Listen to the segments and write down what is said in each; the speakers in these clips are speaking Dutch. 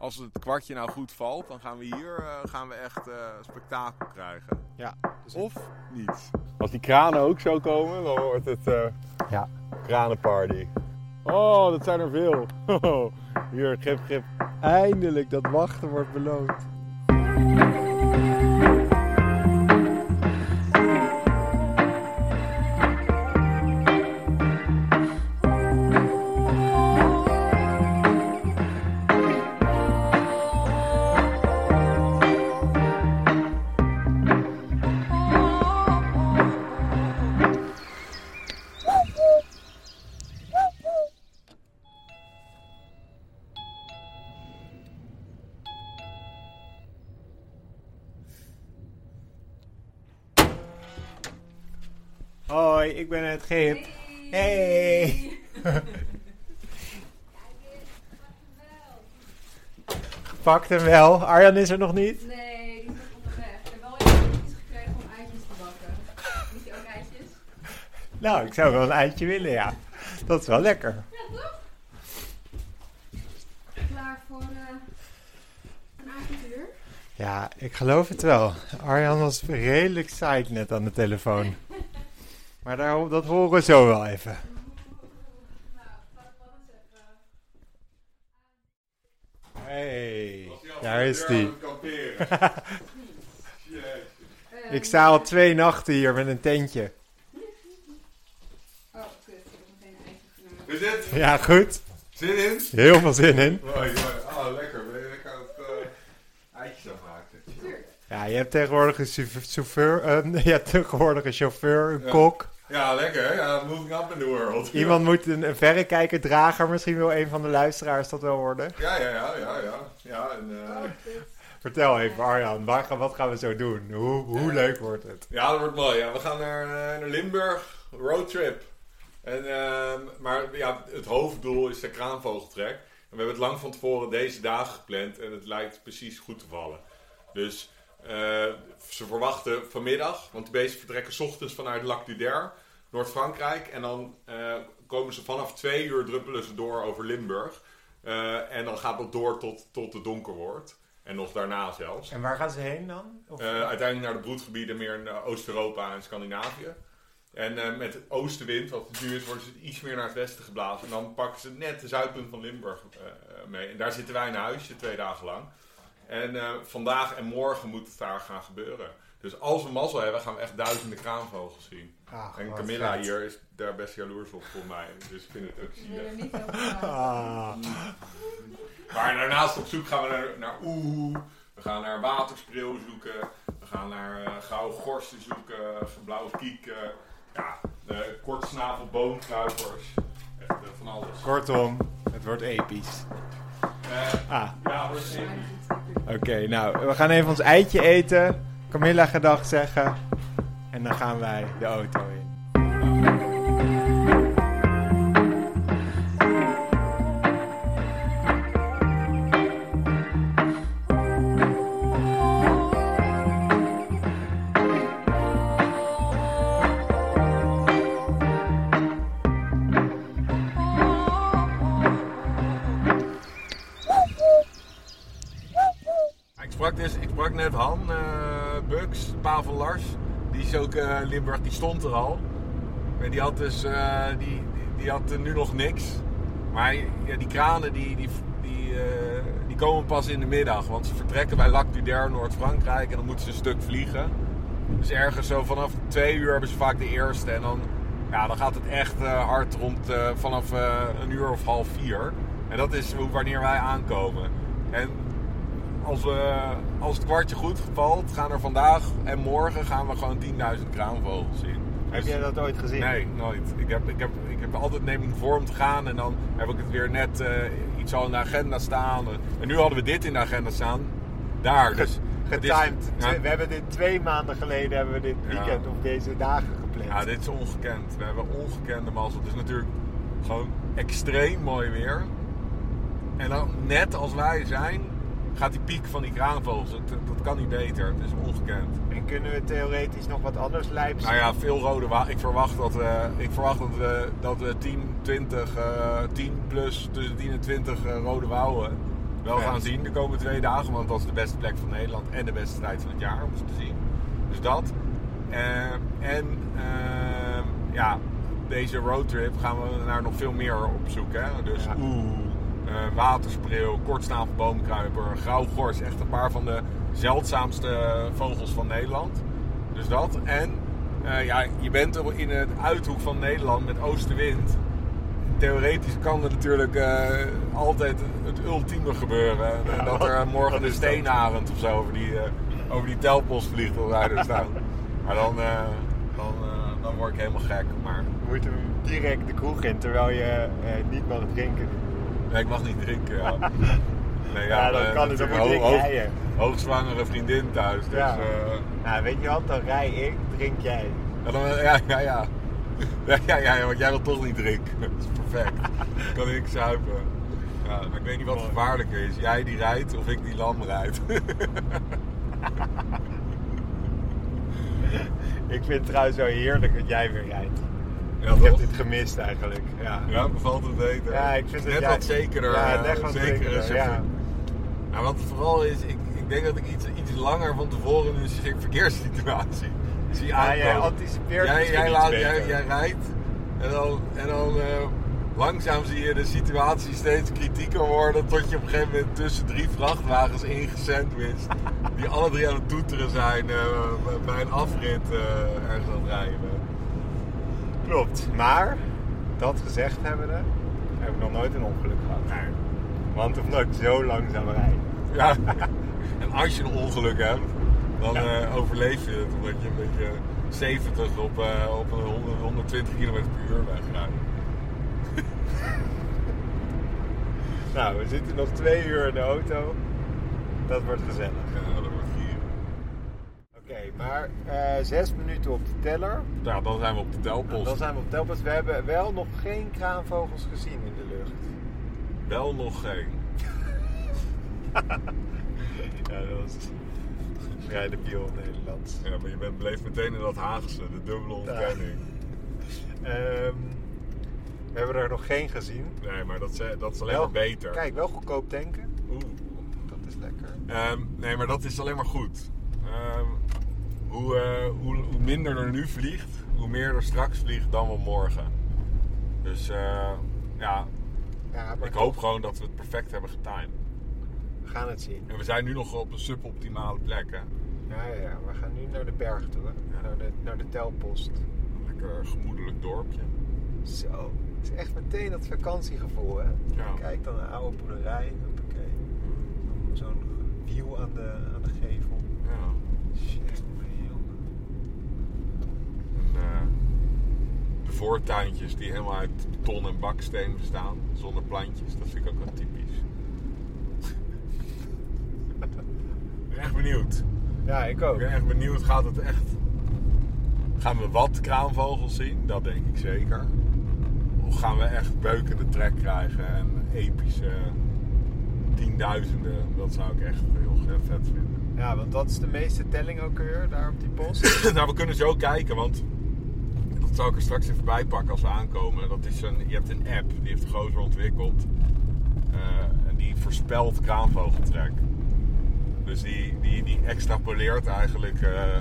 als het kwartje nou goed valt, dan gaan we hier eh, gaan we echt eh, spektakel krijgen. Ja. Dus Of niet. Als die kranen ook zo komen, dan wordt het eh Ja. kranenparty. Oh, dat zijn er veel. Hier, grip, grip. Eindelijk, dat wachten wordt beloond. Hoi, ik ben het Gip. Hey! Pakt hem wel. Arjan is er nog niet. Nee, die is nog onderweg. Ik heb wel iets gekregen om eitjes te bakken. Moet je ook eitjes? Nou, ik zou wel een eitje willen, ja. Dat is wel lekker. Ja, toch? Klaar voor eh, een avontuur? Ja, ik geloof het wel. Arjan was redelijk saai net aan de telefoon. Maar daar, dat horen we zo wel even. Nou. Hey, daar is die. Ik sta al twee nachten hier met een tentje. Oh, kut. Ik heb meteen zitten. Ja, goed. Zin in? Heel veel zin in. Mooi, mooi. Oh, lekker. Ben je lekker aan het uh, eitjes afmaken? Tuurlijk. Ja, je hebt tegenwoordig een chauffeur, eh, je hebt tegenwoordig een chauffeur, een Ja. kok. Ja, lekker. hè? Ja, moving up in the world. Iemand moet een, een verrekijker, drager, misschien wil een van de luisteraars dat wel worden. Ja, ja, ja, ja, ja. Ja, en, eh, Oh. Vertel even Arjan, waar, gaan- wat gaan we zo doen? Hoe, hoe leuk wordt het? ja, dat wordt mooi. Ja, we gaan naar, eh, naar Limburg, roadtrip. En, ehm, maar ja, het hoofddoel is de kraanvogeltrek. En we hebben het lang van tevoren deze dagen gepland en het lijkt precies goed te vallen. Dus ze verwachten vanmiddag, want de beesten vertrekken 's ochtends vanuit Lac du Der, Noord-Frankrijk. En dan eh, komen ze vanaf twee uur druppelen ze door over Limburg. Eh, en dan gaat dat door tot, tot het donker wordt. En nog daarna zelfs. En waar gaan ze heen dan? Of- Eh, uiteindelijk naar de broedgebieden meer in eh, Oost-Europa en Scandinavië. En eh, met de oostenwind, wat het nu is, worden ze iets meer naar het westen geblazen. En dan pakken ze net de zuidpunt van Limburg eh, eh, mee. En daar zitten wij in huisje twee dagen lang. En eh, vandaag en morgen moet het daar gaan gebeuren. Dus als we mazzel hebben, gaan we echt duizenden kraanvogels zien. Ah, En Camilla vet. hier is daar best jaloers op voor mij. Dus ik vind het ook zielig. Ah, Maar daarnaast op zoek gaan we naar, naar oeh. We gaan naar waterspreeuw zoeken. We gaan naar eh, gouden gorsten zoeken. Blauwe kieken. Ja, de kortsnavel boomkruipers. Echt eh, van alles. kortom, het wordt episch. Ah, oké, nou, we gaan even ons eitje eten. Camilla gedag zeggen. En dan gaan wij de auto in. Die is ook eh, Limburg, die stond er al. Maar die had dus eh, die, die, had nu nog niks. Maar ja, die kranen die, die, die, eh, die komen pas in de middag. Want ze vertrekken bij Lac du Noord-Frankrijk. En dan moeten ze een stuk vliegen. Dus ergens zo vanaf twee uur hebben ze vaak de eerste. En dan, ja, dan gaat het echt hard rond vanaf een uur of half vier. En dat is wanneer wij aankomen. En als, we, als het kwartje goed valt, gaan er vandaag en morgen gaan we gewoon 10.000 kraanvogels zien. Heb jij dat ooit gezien? Nee, nooit. Ik heb, ik, heb, ik heb altijd neem ik voor om te gaan en dan heb ik het weer net eh, iets al in de agenda staan. En nu hadden we dit in de agenda staan. Daar. Dus Getimed. ja, We hebben dit twee maanden geleden hebben we dit Ja. weekend of deze dagen gepland. ja, dit is ongekend. We hebben ongekende mazzel. Het is natuurlijk gewoon extreem mooi weer. En dan net als wij zijn, gaat die piek van die kraanvogels. Dat, dat kan niet beter. Het is ongekend. En kunnen we theoretisch nog wat anders lijps? Nou ja, veel rode Ik verwacht dat we, ik verwacht dat we, dat we 10, 20, eh 10 plus tussen 10 en 20 eh, rode wouwen wel Ja. gaan zien de komende twee dagen. Want dat is de beste plek van Nederland en de beste tijd van het jaar om ze te zien. Dus dat. Eh, en eh, ja, deze roadtrip gaan we naar nog veel meer op zoek. Hè? Dus Ja. oeh, eh, waterspreeuw, kortstaafboomkruiper, boomkruiper, grauwgors. Echt een paar van de zeldzaamste vogels van Nederland. Dus dat. En eh, ja, je bent er in het uithoek van Nederland met oostenwind. Theoretisch kan er natuurlijk eh, altijd het ultieme gebeuren. Ja, dat er morgen een dat? steenarend of zo over die, eh, over die telpost vliegt of wij er staan. Maar dan, eh, dan, eh, dan word ik helemaal gek. Maar Je moet hem direct de kroeg in terwijl je eh, niet mag drinken. Nee, ik mag niet drinken. Ja, nee, Ja, dan eh, kan het, dan moet ik hoog- rijden. Hoogzwangere vriendin thuis. Dus, Ja. Nou, weet je wat, dan rij ik, drink jij. Ja, dan, ja, ja, ja. Ja, ja, ja, want jij wil toch niet drinken. Dat is perfect. Dan kan ik zuipen. Ja, maar ik weet niet wat gevaarlijker is. Jij die rijdt of ik die lam rijd. Ik vind het trouwens zo heerlijk dat jij weer rijdt. Ja, ik heb dit gemist eigenlijk. Ja, Ja, bevalt het beter. Ja, ik vind het Net wat zekerder. Ja, eh, net wat zekerder ja. maar. Wat het vooral is, ik, ik denk dat ik iets, iets langer van tevoren een verkeerssituatie zie Ja, aankomen. jij anticipeert jij, jij, laat, jij, jij rijdt en dan, en dan eh, langzaam zie je de situatie steeds kritieker worden. Tot je op een gegeven moment tussen drie vrachtwagens ingesandwiched. Die alle drie aan het toeteren zijn eh, bij een afrit eh, ergens aan het rijden. Klopt. Maar, dat gezegd hebbende, heb ik nog nooit een ongeluk gehad. Want omdat ik zo langzaam rijd. Ja, en als je een ongeluk hebt, dan Ja. eh, overleef je het. Omdat je een beetje 70 op, eh, op een 100, 120 km per uur wegrijdt. Nou, we zitten nog twee uur in de auto. Dat wordt gezellig. Ja, dat wordt hier. Oké, maar eh, zes minuten op de teller. Ja, dan zijn we op de telpost. dan zijn we op telpas. We hebben wel nog geen kraanvogels gezien in de lucht. Wel nog geen. Ja, dat was vrij debiel in Nederlands. Ja, maar je bent, bleef meteen in dat Haagse, de dubbele ontkenning. Ehm, we hebben er nog geen gezien. Nee, maar dat is, dat is alleen Wel- maar beter. Kijk, wel goedkoop tanken. Oeh. Dat is lekker. Ehm, nee, maar dat is alleen maar goed. Ehm, hoe, eh, hoe, hoe minder er nu vliegt, hoe meer er straks vliegt dan wel morgen. Dus eh, ja, Ja, ik hoop gewoon dat we het perfect hebben getimed. we gaan het zien. En we zijn nu nog op een suboptimale plek. Hè? Ja, ja, ja, we gaan nu naar de berg toe, hè? Naar, de, naar de telpost. Een lekker gemoedelijk dorpje. Zo, het is echt meteen dat vakantiegevoel, hè? Ja. Kijk dan een oude boerderij, hoppakee. Zo'n wiel aan de, aan de gevel. Ja. Shit, de voortuintjes die helemaal uit beton en baksteen bestaan, zonder plantjes, dat vind ik ook wel typisch. ik ben echt benieuwd. Ja, ik Ik ook. ben echt benieuwd, gaat het echt... Gaan we wat kraanvogels zien? Dat denk ik zeker. Of gaan we echt beukende trek krijgen en epische tienduizenden? Dat zou ik echt heel vet vinden. Ja, want dat is de meeste telling ook weer daar op die post. nou, we kunnen zo kijken, want dat zal ik er straks even bij pakken als we aankomen. Dat is een, je hebt een app, die heeft de gozer ontwikkeld. Eh, en die voorspelt kraanvogeltrek. Dus die, die, die extrapoleert eigenlijk eh,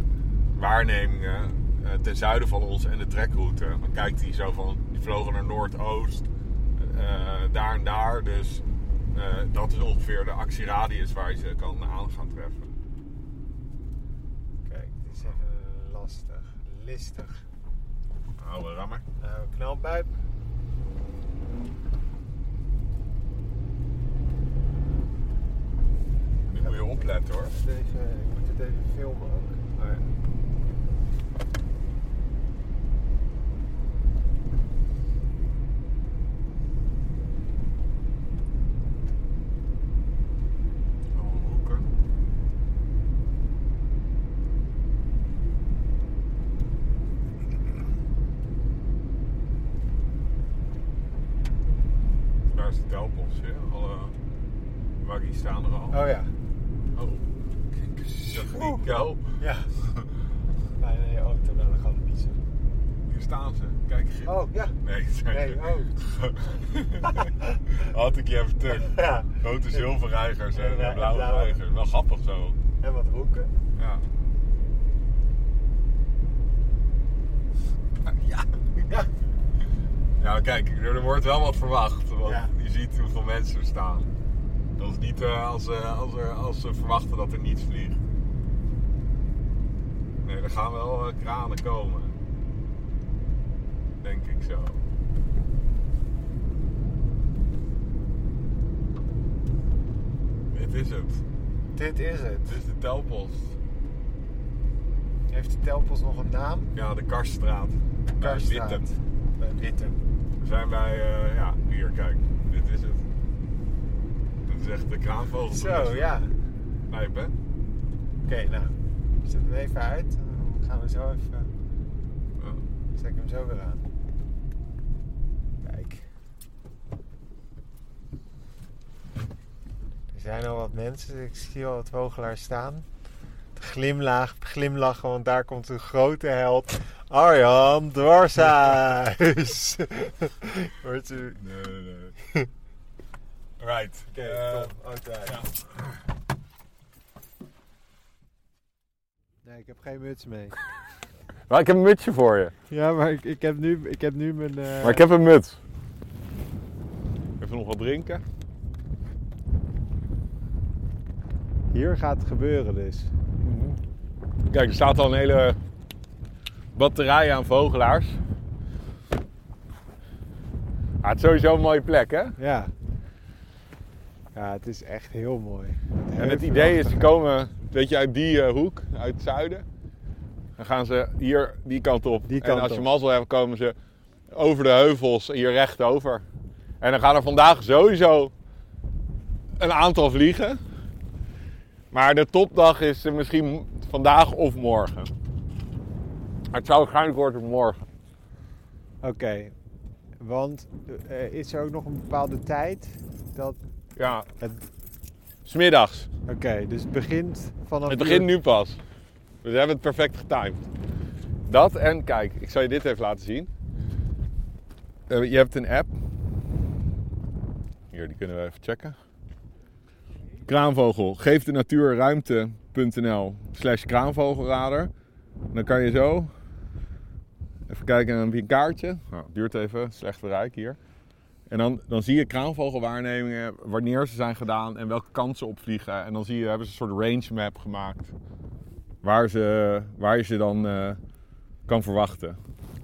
waarnemingen eh, ten zuiden van ons en de trekroute. Dan kijkt hij zo van, die vlogen naar Noordoost, daar en daar. Dus dat is ongeveer de actieradius waar je ze kan aan gaan treffen. Kijk, het is even lastig. Listig. Oude rammer. Nou, knalpijp. Nu moet je opletten hoor. Even, ik moet het even filmen ook. Oh ja. Allemaal hoeken. Daar is de telpost, ja. Alle waggies staan er al. Oh ja. Oh, kijk eens. Dat kou. Ja. Je auto naar de gaan piezen. Hier staan ze. Kijk, Gim. Oh, ja. Nee, zijn Nee, ze. oh. Had ik je even terug. Ja. Grote zilverreigers en Ja, blauwe reigers. Wel grappig zo. En wat roeken. Ja. Ja. Ja. Ja, kijk, er wordt wel wat verwacht. Want Ja. je ziet hoeveel mensen er staan. Dat is niet eh, als, eh, als, er, als ze verwachten dat er niets vliegt. Nee, er gaan wel eh, kranen komen. Denk ik zo. Dit is het. Dit is het. Dit is de telpost. Heeft de telpels nog een naam? Ja, de Karststraat. Bij Karstraat. Wittem. Bij Wittem. We zijn bij, eh, ja, hier, kijk. Dit is het. Dit is echt de kraanvogel. Zo, ja. Lijp, hè? Oké, nou. Zet hem even uit. Dan gaan we zo even... Ja. Zet ik hem zo weer aan. Kijk. Er zijn al wat mensen. Ik zie al wat vogelaars staan. Te glimlach, glimlachen, want daar komt een grote held. Arjan Dwarshuis. Hoort u? Nee, nee, nee. Right. Oké, eh, kom. Auto uit. ja. Nee, ik heb geen muts mee. Maar ik heb een mutsje voor je. Ja, maar ik, ik, heb, nu, ik heb nu mijn... eh, Maar ik heb een muts. Even nog wat drinken. Hier gaat het gebeuren dus. Kijk, er staat al een hele batterij aan vogelaars. Ah, het is sowieso een mooie plek, hè? Ja. Ja, het is echt heel mooi. En het idee is, ze komen een beetje uit die eh, hoek, uit het zuiden. Dan gaan ze hier die kant op. Die en kant als je mazzel hebt, komen ze over de heuvels hier recht over. En dan gaan er vandaag sowieso een aantal vliegen. Maar de topdag is misschien vandaag of morgen. Het zou waarschijnlijk worden morgen. Oké. Want eh, is er ook nog een bepaalde tijd dat Ja, het... smiddags. Oké, dus het begint vanaf... Het begint nu pas. Dus we hebben het perfect getimed. Dat en kijk, ik zal je dit even laten zien. Eh, je hebt een app. Hier, die kunnen we even checken. Kraanvogel. Geef de natuur ruimte.nl slash kraanvogelradar. Dan kan je zo even kijken naar een kaartje. Nou, het duurt even, slecht bereik hier. En dan, dan zie je kraanvogelwaarnemingen, wanneer ze zijn gedaan en welke kansen opvliegen. En dan zie je, hebben ze een soort range map gemaakt. Waar, ze, waar je ze dan eh, kan verwachten.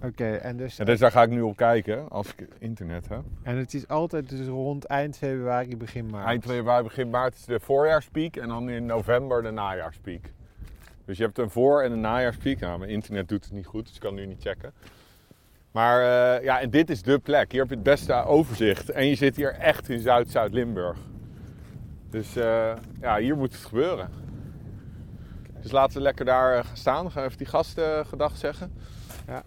Oké, en dus... En dus daar ga ik nu op kijken als ik internet heb. En het is altijd dus rond eind februari, begin maart. Eind februari, begin maart is de voorjaarspiek en dan in november de najaarspiek. Dus je hebt een voor- en een najaarspiek. Nou, mijn internet doet het niet goed, dus ik kan nu niet checken. Maar eh, ja, en dit is de plek. Hier heb je het beste overzicht. En je zit hier echt in Zuid-Zuid-Limburg. Dus eh, ja, hier moet het gebeuren. Dus laten we lekker daar eh, gaan staan. Gaan we even die gasten gedag zeggen. Ja.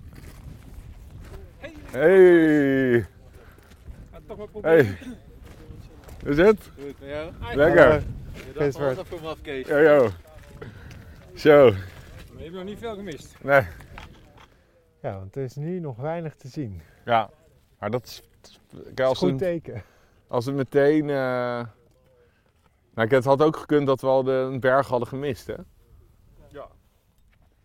Hey! Hey! Hoe is het? Goed, ja. Lekker! Hallo. Je Kees dacht wel Bart. even af, Kees. Yo, yo. Zo. Je hebt nog niet veel gemist. Nee. Ja, want er is nu nog weinig te zien. Ja. Maar dat is... Kijk, Dat is als, goed het, teken. als het meteen... eh, Nou, het had ook gekund dat we al de, een berg hadden gemist, hè? Ja.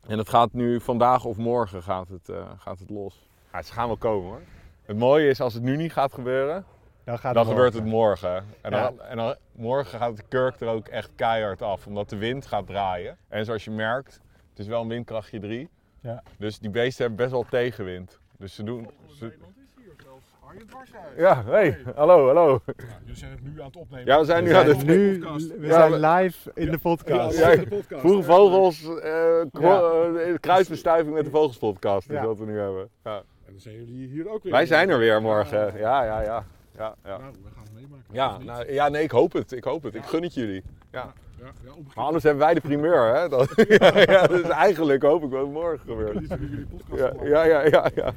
En het gaat nu vandaag of morgen gaat het, eh, gaat het los. Ja, ze gaan wel komen, hoor. Het mooie is, als het nu niet gaat gebeuren, Dan, gaat dan het gebeurt het morgen. En, dan, en dan, morgen gaat de kurk er ook echt keihard af, omdat de wind gaat draaien. En zoals je merkt, het is wel een windkrachtje 3. Ja. Dus die beesten hebben best wel tegenwind. Dus ze doen... Ze... Nederland is hier zelfs. Arjen Dwarshuis. Ja, hey, hallo, hallo. Ja, jullie zijn het nu aan het opnemen. Ja, we zijn We nu aan het... nu podcast. we Ja, zijn we- live in de podcast. Ja, de podcast. Vroege Vogels, eh eh, kruisbestuiving met de Vogelspodcast is Ja. wat we nu hebben. Ja. En dan zijn jullie hier ook weer. Wij zijn er weer morgen. Ja, ja, ja. Ja, ja. Nou, we gaan het meemaken. Ja, nou, ja, nee, ik hoop het. Ik hoop het. Ik gun het jullie. Ja. ja, ja. Maar anders hebben wij de primeur, hè? Dat, ja, ja, dus eigenlijk hoop ik wat morgen gebeurt. Niet jullie jullie podcast Ja, ja, ja, ja, ja.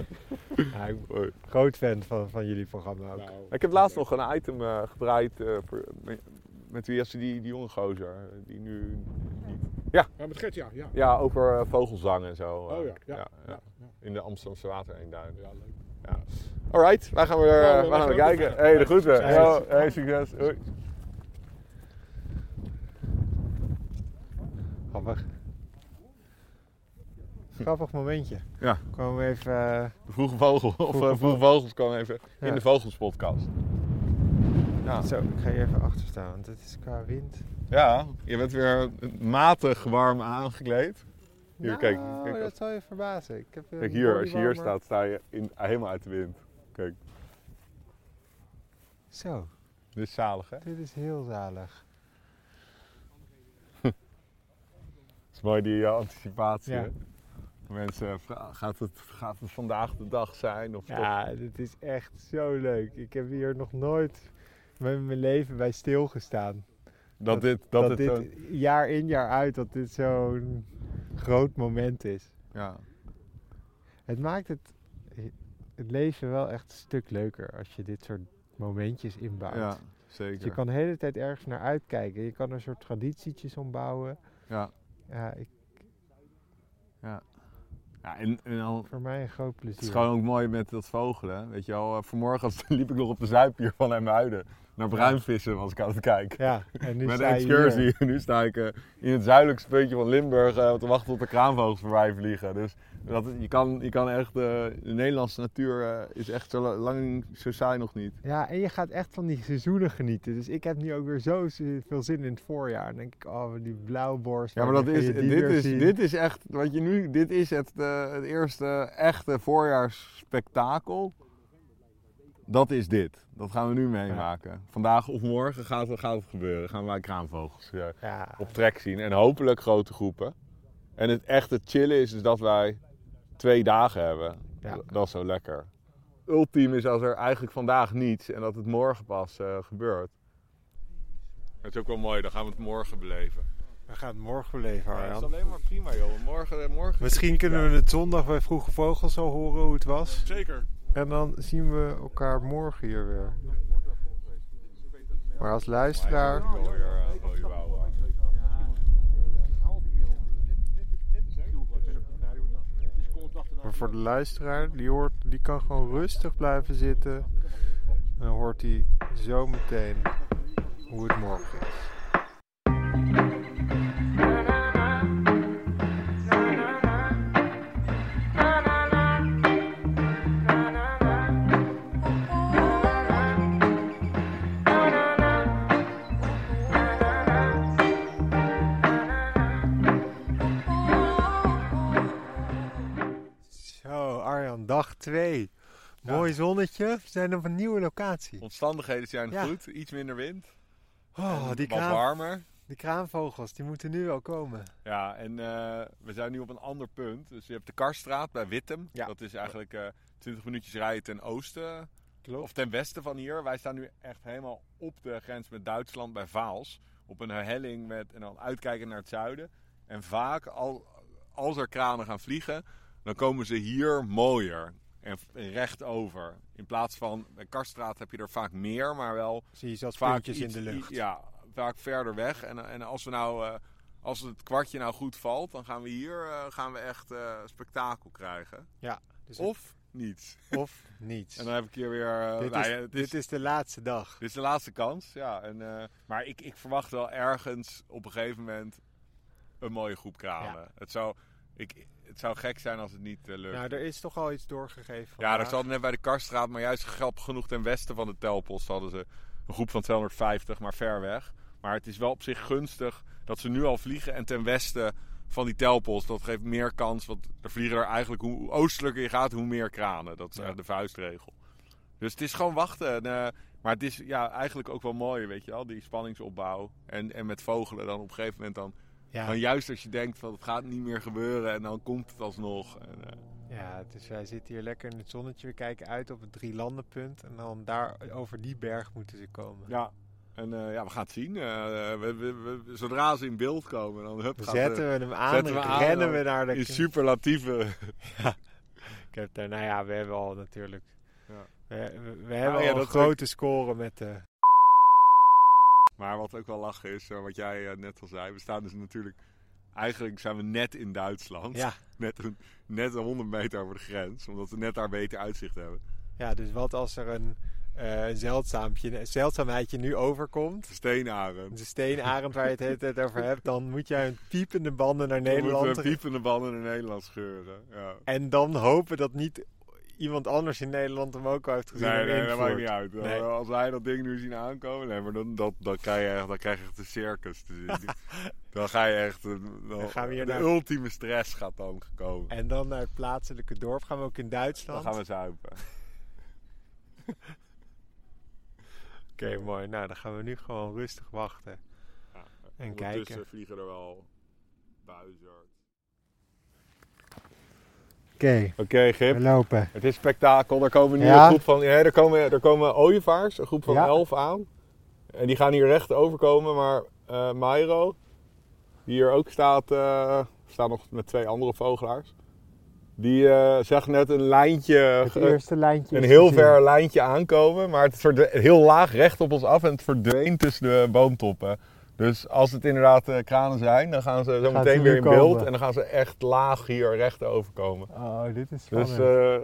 Ja, ik ben groot fan van, van jullie programma ook. Nou, Ik heb laatst nog een item eh, gedraaid eh, voor, met, met wie was die, die jonge gozer, eh, die nu... ja, met Gert, ja. ja. Ja, over vogelzang en zo. eh. Oh ja, ja. ja, ja, ja. ja. in de Amsterdamse watereenduinen. Ja, leuk. Ja. Alright, wij gaan weer, Ja, eh, we gaan weer kijken. ook- Hey, de groeten. Hey, succes. Hoi. Grappig. Grappig momentje. Ja. Kwamen we even... eh, De vroege vogel, of Vroege eh, vroege vogels kwam even Ja. in de Vogelspodcast. Ja. Zo, ik ga hier even achter staan, want het is qua wind. ja, je bent weer matig warm aangekleed. Hier, nou, kijk. kijk, dat zal je verbazen. Ik heb een kijk hier, als je hier staat, sta je in, helemaal uit de wind. Kijk, Zo, dit is zalig hè? dit is heel zalig. Het is mooi die eh, anticipatie. Ja. hè? Mensen, vra- gaat het, gaat het vandaag de dag zijn? Of toch? Ja, dit is echt zo leuk. Ik heb hier nog nooit met mijn leven bij stilgestaan. dat, dit, dat, dat het dit zo- jaar in jaar uit, dat dit zo'n groot moment is. Ja. Het maakt het, het leven wel echt een stuk leuker als je dit soort momentjes inbouwt. ja, Dus zeker. je kan de hele tijd ergens naar uitkijken. Je kan er soort traditietjes ombouwen. Ja. Ja, ik, Ja, en, en dan, voor mij een groot plezier. het is gewoon ook mooi met dat vogelen. Weet je wel, eh, vanmorgen liep ik nog op de Zuidpier van Emmuiden. Naar bruinvissen was ik aan het kijken. Ja, en nu Met een excursie. Nu sta ik eh, in het zuidelijkste puntje van Limburg eh, te wachten tot de kraanvogels voorbij vliegen. Dus dat, je, kan, je kan echt, eh, de Nederlandse natuur is echt zo la- lang zo saai nog niet. Ja, en je gaat echt van die seizoenen genieten. Dus ik heb nu ook weer zo veel zin in het voorjaar. Dan denk ik, oh, die blauwborst. Ja, maar dat is, dit, is, zien? dit is echt, wat je nu, dit is het, het eerste echte voorjaarsspektakel. Dat is dit. Dat gaan we nu meemaken. Vandaag of morgen gaat, het- gaat het gebeuren. Gaan wij kraanvogels eh, Ja, op trek zien. En hopelijk grote groepen. En het echte chillen is, is dat wij twee dagen hebben. Ja. Dat is zo lekker. Ultiem is als er eigenlijk vandaag niets en dat het morgen pas eh, gebeurt. Het is ook wel mooi, dan gaan we het morgen beleven. we gaan het morgen beleven, Ja, dat is Arjan. alleen maar prima joh. Morgen, morgen Misschien kunnen we het zondag bij Vroege Vogels al horen hoe het was. Zeker. En dan zien we elkaar morgen hier weer. Maar als luisteraar... Maar voor de luisteraar, die, hoort, die kan gewoon rustig blijven zitten. En dan hoort hij zo meteen hoe het morgen is. 2. Mooi zonnetje. We zijn op een nieuwe locatie. Omstandigheden zijn Ja. goed, iets minder wind. Oh, die, wat kraan, warmer. die kraanvogels, die moeten nu wel komen. Ja, en eh, we zijn nu op een ander punt. Dus je hebt de Karstraat bij Wittem. Ja. Dat is eigenlijk eh 20 minuutjes rijden ten oosten Klopt. of ten westen van hier. Wij staan nu echt helemaal op de grens met Duitsland bij Vaals. Op een helling met en dan uitkijken naar het zuiden. En vaak, al, als er kranen gaan vliegen, dan komen ze hier mooier. En recht over. In plaats van, bij Karstraat heb je er vaak meer, maar wel Zie je zelfs vaak in de lucht. Ja, vaak verder weg. En, en als we nou, eh, als het kwartje nou goed valt, dan gaan we hier eh, gaan we echt eh, spektakel krijgen. Ja, dus Of niets. of niets. En dan heb ik hier weer. dit, nou is, ja, het dit is de laatste dag. dit is de laatste kans, ja. En, maar ik, ik verwacht wel ergens op een gegeven moment een mooie groep kranen. Het, zou, ik, het zou gek zijn als het niet eh, lukt. Nou, er is toch al iets doorgegeven Ja, dat zat net bij de Karstraat, maar juist grappig genoeg ten westen van de telpost hadden ze een groep van 250, maar ver weg. Maar het is wel op zich gunstig dat ze nu al vliegen en ten westen van die telpost. Dat geeft meer kans, want er vliegen er eigenlijk, hoe oostelijker je gaat, hoe meer kranen. Dat is Ja. de vuistregel. Dus het is gewoon wachten. En, eh, maar het is ja, eigenlijk ook wel mooi, weet je wel, die spanningsopbouw. En, en met vogelen dan op een gegeven moment dan, Ja, juist als je denkt van het gaat niet meer gebeuren en dan komt het alsnog. En, eh, ja, dus wij zitten hier lekker in het zonnetje. We kijken uit op het drie landenpunt. En dan daar over die berg moeten ze komen. Ja, en eh, ja, we gaan het zien. Eh, we, we, we- zodra ze in beeld komen, dan hup, Zetten we hem aan, zetten we aan, rennen we naar de... in superlatieve. Ik heb daar, nou ja, we hebben al natuurlijk... Ja. We, we, hebben Nou ja, al een dat grote score met de... Maar wat ook wel lachen is, eh, wat jij eh, net al zei, we staan dus natuurlijk eigenlijk zijn we net in Duitsland. Ja. Net, een, net een 100 meter over de grens, omdat we net daar beter uitzicht hebben. Ja, dus wat als er een, eh, een zeldzaampje, een zeldzaamheidje nu overkomt? De steenarend. De steenarend waar je het hele tijd over hebt, dan moet jij een piepende banden naar Dan Nederland. we piepende banden in Nederland scheuren. Ja. En dan hopen dat niet iemand anders in Nederland hem ook al heeft gezien. Nee, dat maakt niet uit. Nee. Als wij dat ding nu zien aankomen, nee, maar dan, dat, dan, krijg je echt, dan krijg je echt een circus te zien. dan ga je echt... Dan, Dan gaan we hier de naar- ultieme stress gaat dan komen. En dan naar het plaatselijke dorp gaan we ook in Dan Duitsland. gaan we zuipen. Oké, mooi. Nou, dan gaan we nu gewoon rustig wachten. Ja, En kijken. vliegen er wel buizerd. Oké, Oké, Gip. we lopen. Het is spektakel. Er komen nu Ja? een groep van... Ja, er komen, er komen ooievaars, een groep van Ja. elf aan. En die gaan hier recht overkomen. Maar eh Mairo, die hier ook staat, eh, staat nog met twee andere vogelaars. Die eh, zag net een lijntje, Het eerste lijntje een is heel ver lijntje aankomen. Maar het verdwe- heel laag recht op ons af en het verdween tussen de boomtoppen. Dus als het inderdaad eh, kranen zijn, dan gaan ze zo Gaat meteen weer in beeld. En dan gaan ze echt laag hier recht overkomen. Oh, dit is spannend. Dus eh,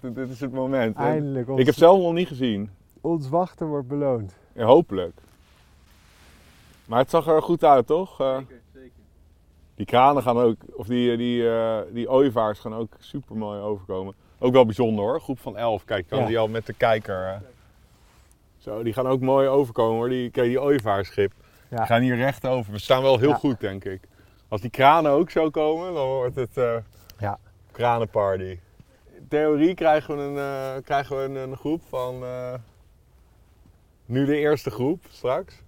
dit- dit is het moment. Eindelijk, ons, Ik heb het zelf nog niet gezien. ons wachten wordt beloond. Ja, hopelijk. Maar het zag er goed uit, toch? Eh, Zeker, zeker. die kranen gaan ook, of die, die, eh, die ooievaars gaan ook super mooi overkomen. Ook wel bijzonder hoor, groep van 11. Kijk, kan Ja. die al met de kijker. Zo, die gaan ook mooi overkomen hoor. Die, kijk, die ooievaarschip. Ja. Die gaan hier recht over. We staan wel heel Ja. goed, denk ik. Als die kranen ook zo komen, dan wordt het eh Ja. kranenparty. In theorie krijgen we een, eh, krijgen we een, een groep van... eh, nu de eerste groep, straks.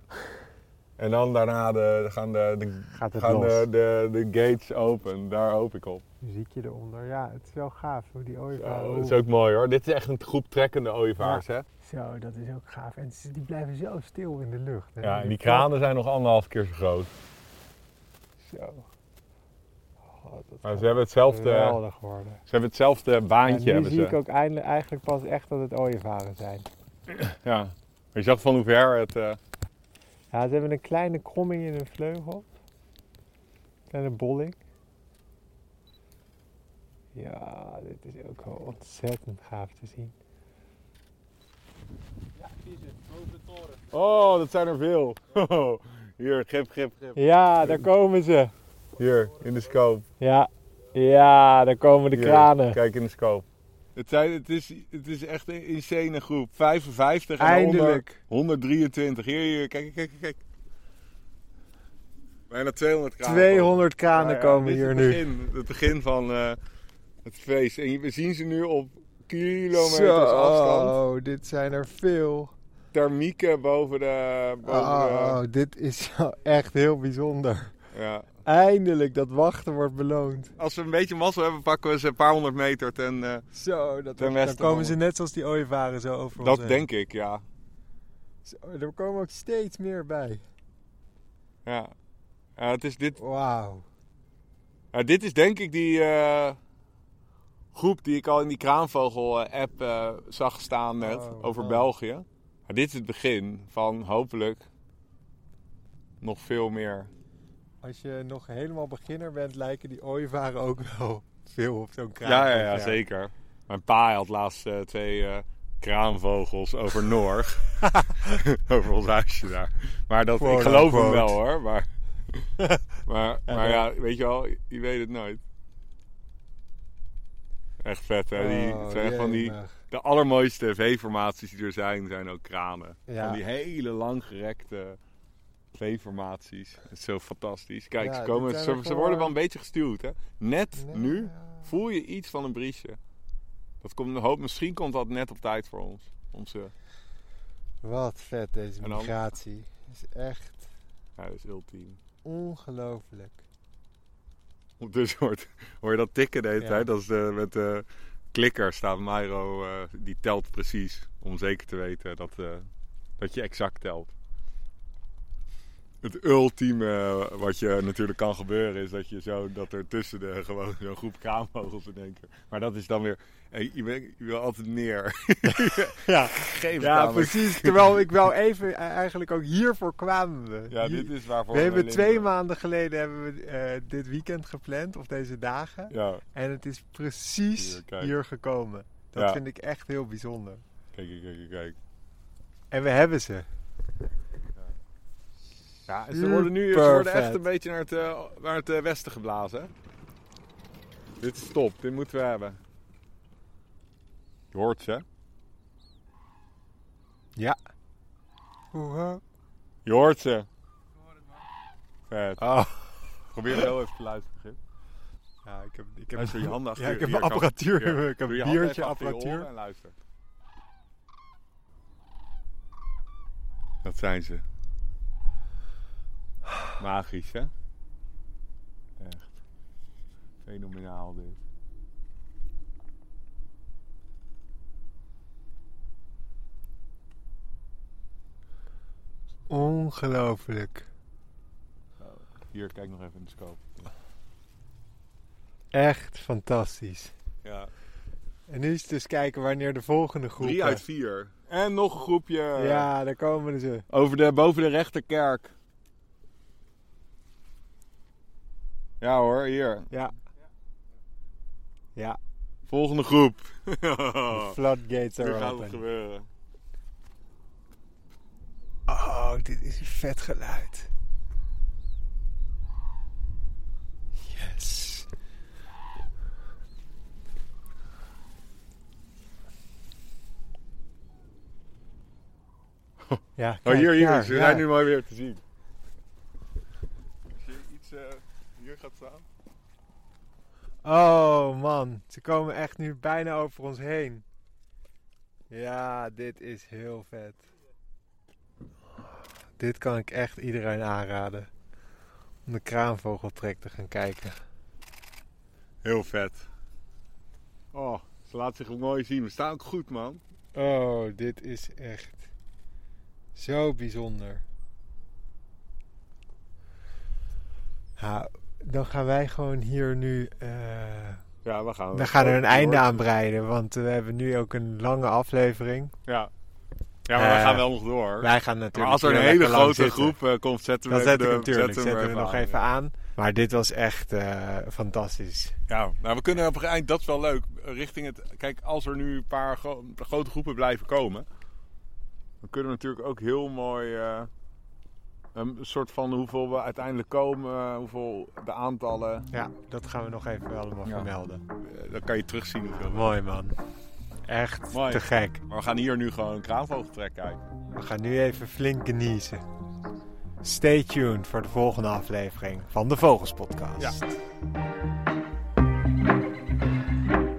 En dan daarna de, gaan, de, de, Gaat het gaan los. de, de, de gates open. Daar hoop ik op. Muziekje eronder. Ja, het is wel gaaf hoe die Zo, ooievaar... dat is ook mooi hoor. Dit is echt een groep trekkende ooievaars, hè? Zo, dat is ook gaaf. En ze- die blijven zo stil in de lucht. hè. Ja, en die kranen zijn nog anderhalf keer zo groot. Zo. Oh, Maar ze hebben hetzelfde, worden. ze hebben hetzelfde baantje. En nu hebben zie ze. ik ook eindelijk, eigenlijk pas echt dat het ooievaren zijn. Ja. Maar je zag van hoe ver het... eh, Ja, ze hebben een kleine kromming in hun vleugel. Kleine bolling. Ja, dit is ook wel ontzettend gaaf te zien. Ja, hier zit boven de toren. Oh, dat zijn er veel. Hier, grip, grip, grip. Ja, daar komen ze. Hier, in de scope. Ja, ja daar komen de Hier, kranen. Kijk in de scope. Het, zijn, het, is, het is echt een insane groep. 55 en Eindelijk. 100 123. Hier, hier, kijk, kijk, kijk. Bijna 200 kranen. 200 kranen Ja, komen is hier het nu. Begin, het begin van eh, het feest. En we zien ze nu op kilometers afstand. Zo, dit zijn er veel. Thermieken boven de... Boven Oh, dit is echt heel bijzonder. de ja. Eindelijk, dat wachten wordt beloond. Als we een beetje mazzel hebben, pakken we ze een paar honderd meter ten... eh, Zo, dat Ten dan komen ze net zoals die ooievaren zo over ons dat heen. denk ik, ja. Zo, er komen ook steeds meer bij. ja. Het is dit, Wauw. dit is denk ik die eh, groep die ik al in die kraanvogel-app eh, zag staan net Oh, over oh. België. Dit is het begin van hopelijk nog veel meer. Als je nog helemaal beginner bent, lijken die ooievaren ook wel veel op zo'n kraan. Ja, ja, ja, zeker. Mijn pa had laatst eh, twee eh, kraanvogels over Noord. over ons huisje daar. Maar dat, ik geloof hem wel hoor. Maar, maar, Ja, maar ja, weet je wel, je weet het nooit. Echt vet hè. Die, Oh, zijn van die, jemig. de allermooiste V-formaties die er zijn, zijn ook kranen. Ja. Van die hele langgerekte V-formaties. Het is zo fantastisch. Kijk, Ja, ze, komen, ze, worden wel een beetje gestuurd hè. Net Nee, nu ja. voel je iets van een briesje. Dat komt, hoop, misschien komt dat net op tijd voor ons. Onze, Wat vet deze dan- migratie. is echt ja, dat is ultiem. ongelooflijk. Ondertussen hoort, hoor je dat tikken de hele Ja. tijd. Dat is de, met de klikker staat eh, die telt precies. Om zeker te weten dat, eh, dat je exact telt. Het ultieme wat je natuurlijk kan gebeuren is dat je zo dat er tussen de gewoon zo'n groep kraanvogels in één keer. Maar dat is dan weer. je, bent- je wil altijd neer. Ja, Geef ja precies. Terwijl ik wel even, eh, eigenlijk ook hiervoor kwamen we. Ja, dit is waarvoor we hebben twee maanden geleden hebben we eh, dit weekend gepland, of deze dagen. Ja, En het is precies Hier, gekomen. Dat Ja. vind ik echt heel bijzonder. kijk, kijk, kijk, kijk. En we hebben ze. Ja, en ze worden nu ze worden echt een beetje naar het, eh, naar het eh, westen geblazen. Dit is top, dit moeten we hebben. Je hoort ze, hè? Ja. Oeh, Je hoort ze. Vet. Oh. Probeer heel even te luisteren. Gip. Ja, ik heb, ik heb, Luister je handen achter ja, ik heb hier apparatuur. hier. Ik heb een biertje, apparatuur. En luister. Dat zijn ze. Magisch, hè? Echt. Fenomenaal dit. Ongelooflijk. Hier, kijk nog even in de scope. Echt fantastisch. Ja. En nu is het dus kijken wanneer de volgende groep... Drie uit vier. En nog een groepje. Ja, daar komen ze. Over de, boven de rechterkerk. Ja hoor, hier. Ja. Ja, Volgende groep. de floodgates are gaat het gebeuren. Oh, dit is een vet geluid. Yes. Ja, Oh, hier, hier. Ze ja. zijn nu maar weer te zien. Je iets eh, hier gaat staan. Oh man, ze komen echt nu bijna over ons heen. Ja, dit is heel vet. Dit kan ik echt iedereen aanraden. Om de kraanvogeltrek te gaan kijken. Heel vet. Oh, ze laat zich ook mooi zien. We staan ook goed, man. Oh, dit is echt zo bijzonder. Ja, dan gaan wij gewoon hier nu. eh, Ja, we gaan. we gaan er een einde door. aan breiden, want we hebben nu ook een lange aflevering. Ja. Ja, maar we Eh, gaan wel nog door. Wij gaan natuurlijk. maar als er een hele grote groep eh, komt, zetten we Dan even zet ik de- hem natuurlijk zetten zetten we we nog even aan. Maar dit was echt eh, fantastisch. Ja, nou, we kunnen op een eind, dat is wel leuk, richting het... Kijk, als er nu een paar gro- grote groepen blijven komen... dan kunnen we natuurlijk ook heel mooi... eh, een soort van hoeveel we uiteindelijk komen, hoeveel de aantallen... Ja, dat gaan we nog even allemaal Ja. vermelden. eh, dan kan je terugzien hoeveel. Mooi man. Echt Mooi. te gek. Maar we gaan hier nu gewoon een kraanvogeltrek kijken. We gaan nu even flink geniezen. Stay tuned voor de volgende aflevering van de Vogels Podcast.